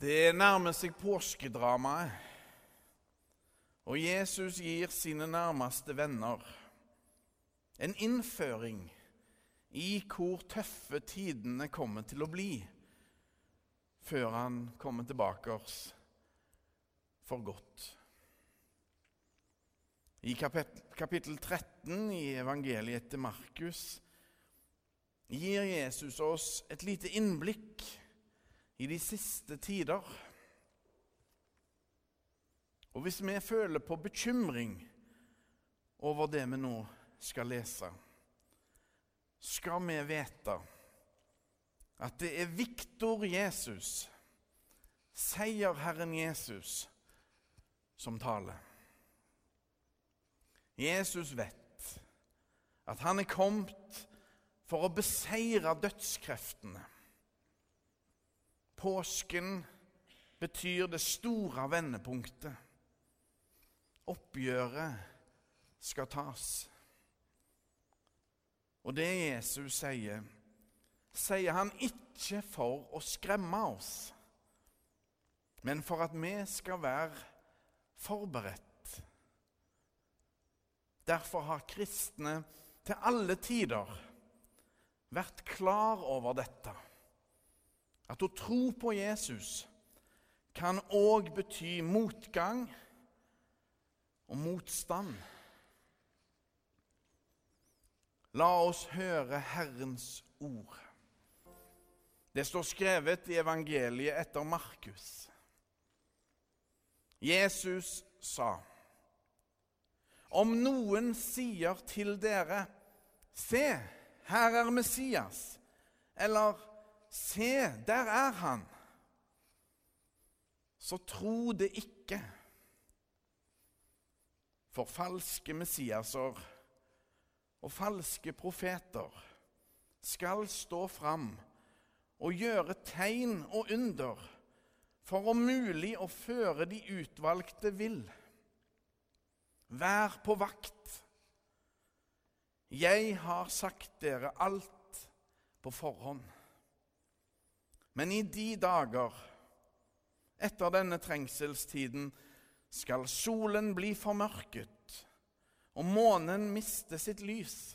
Det nærmer seg påskedramaet, og Jesus gir sine nærmeste venner en innføring i hvor tøffe tidene kommer til å bli før han kommer tilbake oss for godt. I kapittel 13 i evangeliet til Markus gir Jesus oss et lite innblikk i de siste tider. Og hvis vi føler på bekymring over det vi nå skal lese, skal vi vite at det er Viktor Jesus, seierherren Jesus, som taler. Jesus vet at han er kommet for å beseire dødskreftene. Påsken betyr det store vendepunktet. Oppgjøret skal tas. Og det Jesus sier, sier han ikke for å skremme oss, men for at vi skal være forberedt. Derfor har kristne til alle tider vært klar over dette. At å tro på Jesus kan òg bety motgang og motstand. La oss høre Herrens ord. Det står skrevet i evangeliet etter Markus. Jesus sa, om noen sier til dere, se, her er Messias, eller se, der er han, så tro det ikke. For falske Messiaser og falske profeter skal stå fram og gjøre tegn og under for om mulig å føre de utvalgte vill. Vær på vakt. Jeg har sagt dere alt på forhånd. Men i de dager etter denne trengselstiden skal solen bli formørket og månen miste sitt lys.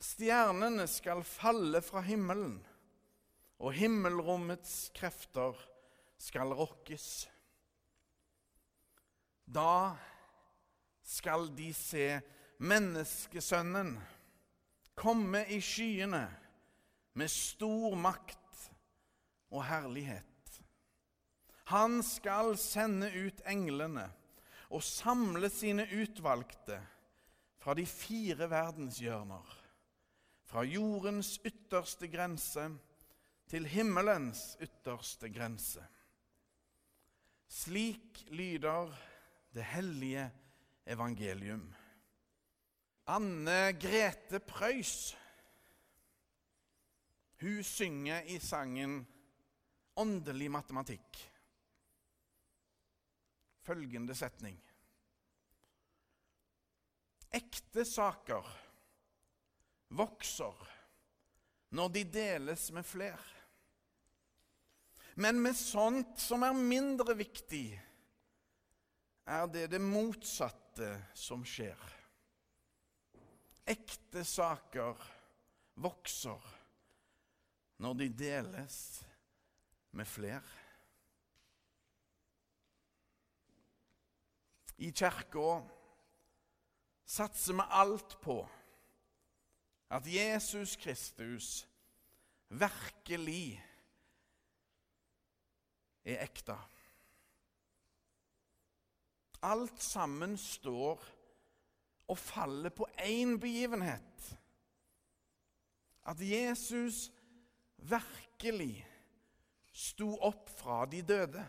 Stjernene skal falle fra himmelen, og himmelrommets krefter skal rokkes. Da skal de se Menneskesønnen komme i skyene med stor makt og herlighet. Han skal sende ut englene og samle sine utvalgte fra de fire verdenshjørner, fra jordens ytterste grense til himmelens ytterste grense. Slik lyder det hellige evangelium. Anne Grete Preus hun synger i sangen 'Åndelig matematikk' følgende setning. Ekte saker vokser når de deles med fler. Men med sånt som er mindre viktig, er det det motsatte som skjer. Ekte saker vokser når de deles med flere. i kirka satser vi alt på at Jesus Kristus virkelig er ekte. Alt sammen står og faller på én begivenhet. At Jesus virkelig sto opp fra de døde.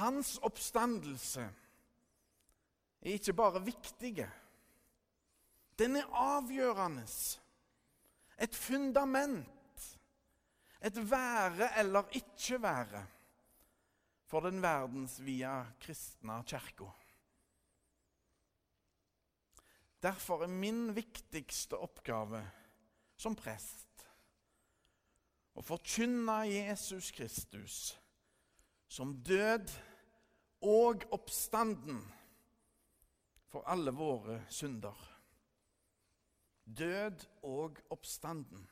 Hans oppstandelse er ikke bare viktige. Den er avgjørende. Et fundament. Et være eller ikke være for den verdensvide kristne kirka. Derfor er min viktigste oppgave som prest og forkynne Jesus Kristus som død og oppstanden for alle våre synder. Død og oppstanden.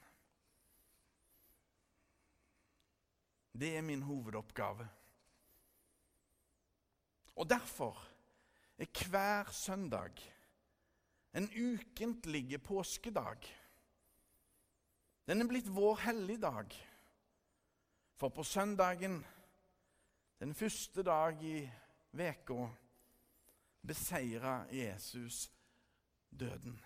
Det er min hovedoppgave. Og derfor er hver søndag en ukentlig påskedag. Den er blitt vår helligdag. For på søndagen, den første dag i veka, beseira Jesus døden.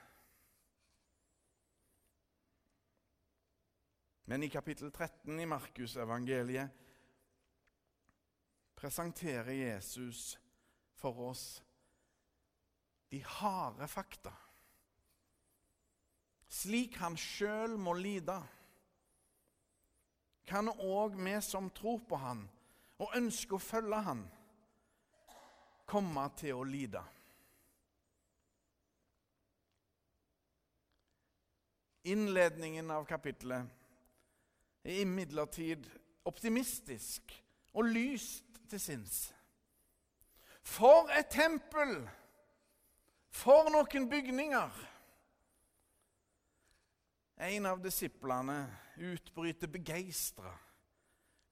Men i kapittel 13 i Markusevangeliet presenterer Jesus for oss de harde fakta. Slik han sjøl må lide, kan òg vi som tror på han og ønsker å følge han, komme til å lide. Innledningen av kapittelet er imidlertid optimistisk og lyst til sinns. For et tempel! For noen bygninger! En av disiplene utbryter begeistra.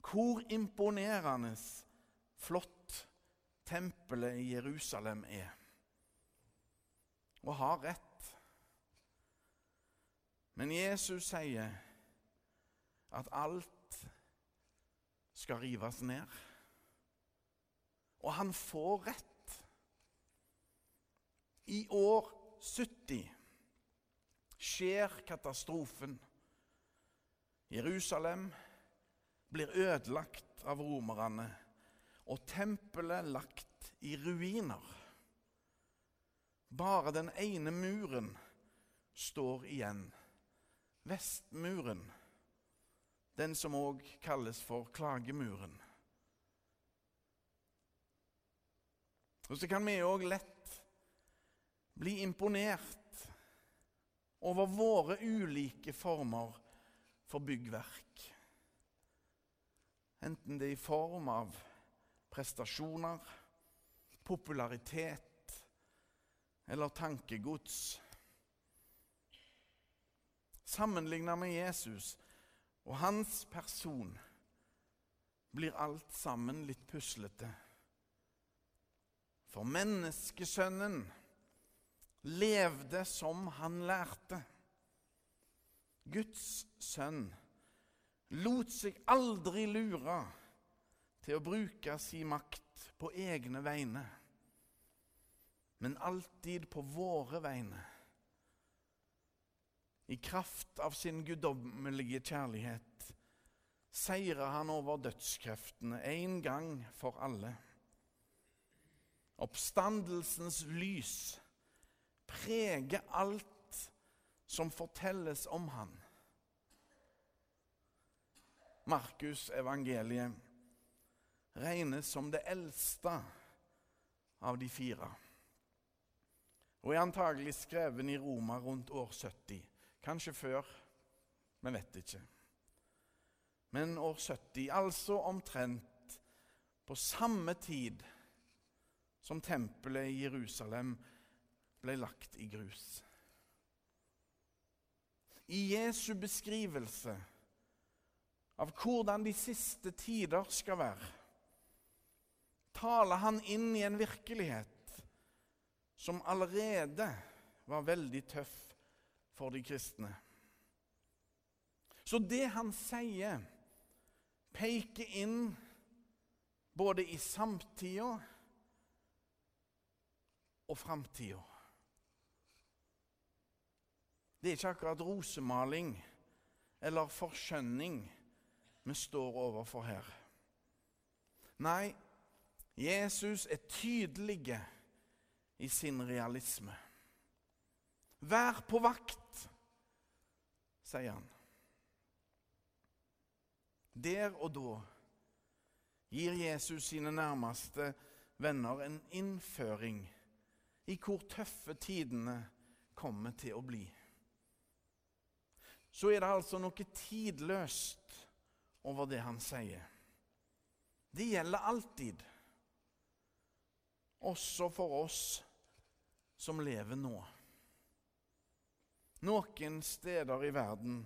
Hvor imponerende flott tempelet i Jerusalem er. Og har rett. Men Jesus sier at alt skal rives ned. Og han får rett. I år 70 skjer katastrofen. Jerusalem blir ødelagt av romerne og tempelet lagt i ruiner. Bare den ene muren står igjen. Vestmuren, den som òg kalles for klagemuren. Og Så kan vi òg lett bli imponert over våre ulike former for byggverk. Enten det er i form av prestasjoner, popularitet eller tankegods. Sammenlignet med Jesus og hans person blir alt sammen litt puslete. For menneskesønnen levde som han lærte. Guds sønn lot seg aldri lure til å bruke sin makt på egne vegne, men alltid på våre vegne. I kraft av sin guddommelige kjærlighet seirer han over dødskreftene en gang for alle. Oppstandelsens lys preger alt som fortelles om han. Markus evangeliet regnes som det eldste av de fire. Og er antagelig skrevet i Roma rundt år 70. Kanskje før, vi vet ikke. Men år 70, altså omtrent på samme tid som tempelet i Jerusalem ble lagt i grus. I Jesu beskrivelse av hvordan de siste tider skal være, taler han inn i en virkelighet som allerede var veldig tøff for de kristne. Så det han sier, peker inn både i samtida og framtida. Det er ikke akkurat rosemaling eller forskjønning vi står overfor her. Nei, Jesus er tydelig i sin realisme. Vær på vakt, sier han. Der og da gir Jesus sine nærmeste venner en innføring i hvor tøffe tidene kommer til å bli så er det altså noe tidløst over det han sier. Det gjelder alltid, også for oss som lever nå. Noen steder i verden,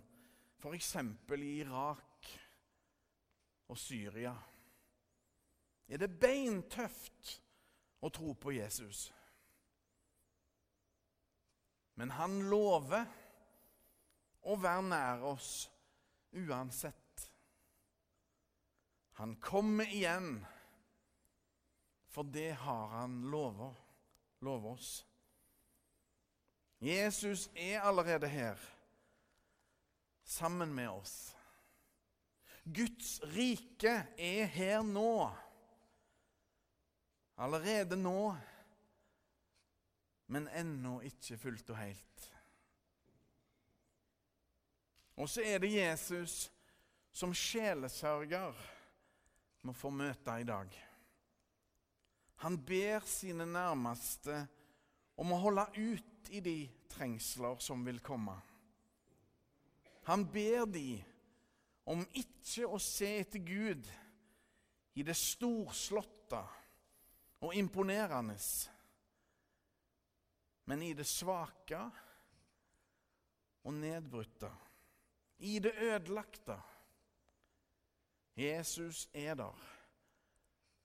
f.eks. i Irak og Syria, er det beintøft å tro på Jesus. Men han lover å være nær oss uansett. Han kommer igjen, for det har han lover, lover oss. Jesus er allerede her, sammen med oss. Guds rike er her nå. Allerede nå men ennå ikke fullt og helt. Og så er det Jesus som sjelesørger må få møte i dag. Han ber sine nærmeste om å holde ut i de trengsler som vil komme. Han ber de om ikke å se etter Gud i det storslåtte og imponerende men i det svake og nedbrutte, i det ødelagte. Jesus er der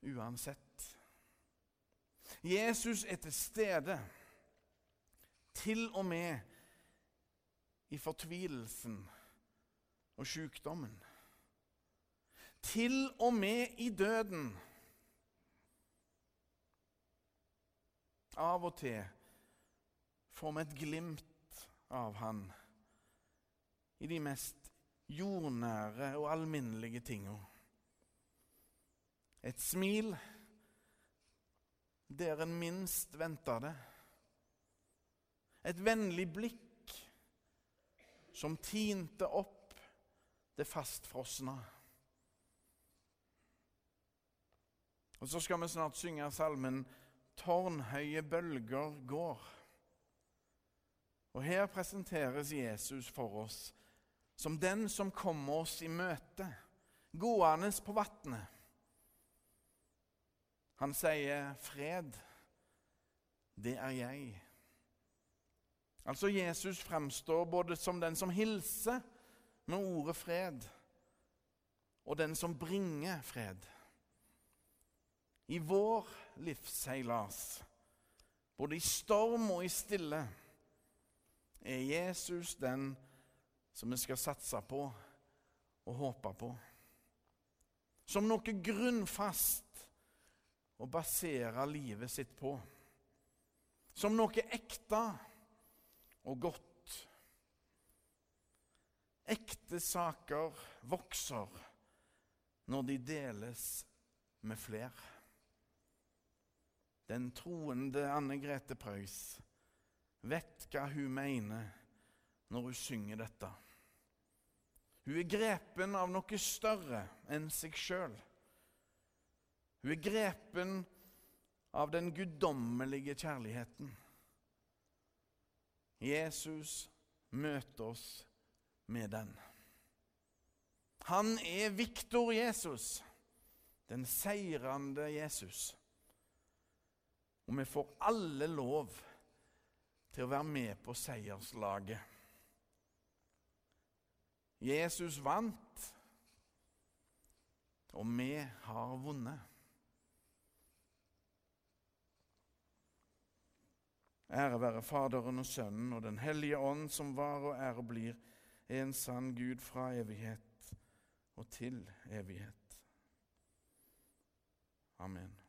uansett. Jesus er til stede, til og med i fortvilelsen og sykdommen. Til og med i døden. Av og til får vi et glimt av han i de mest jordnære og alminnelige tinga. Et smil der en minst venter det. Et vennlig blikk som tinte opp det fastfrosne. Og så skal vi snart synge salmen 'Tårnhøye bølger går'. Og Her presenteres Jesus for oss som den som kommer oss i møte, gående på vannet. Han sier 'fred, det er jeg'. Altså Jesus fremstår både som den som hilser med ordet 'fred', og den som bringer fred. I vår livsseilas, både i storm og i stille, er Jesus den som vi skal satse på og håpe på. Som noe grunnfast å basere livet sitt på. Som noe ekte og godt. Ekte saker vokser når de deles med flere. Den troende Anne Grete Preus vet hva hun mener når hun synger dette. Hun er grepen av noe større enn seg sjøl. Hun er grepen av den guddommelige kjærligheten. Jesus møter oss med den. Han er Viktor Jesus, den seirende Jesus. Og vi får alle lov til å være med på seierslaget. Jesus vant, og vi har vunnet. Ære være Faderen og Sønnen og Den hellige ånd, som var og er og blir en sann Gud fra evighet og til evighet. Amen.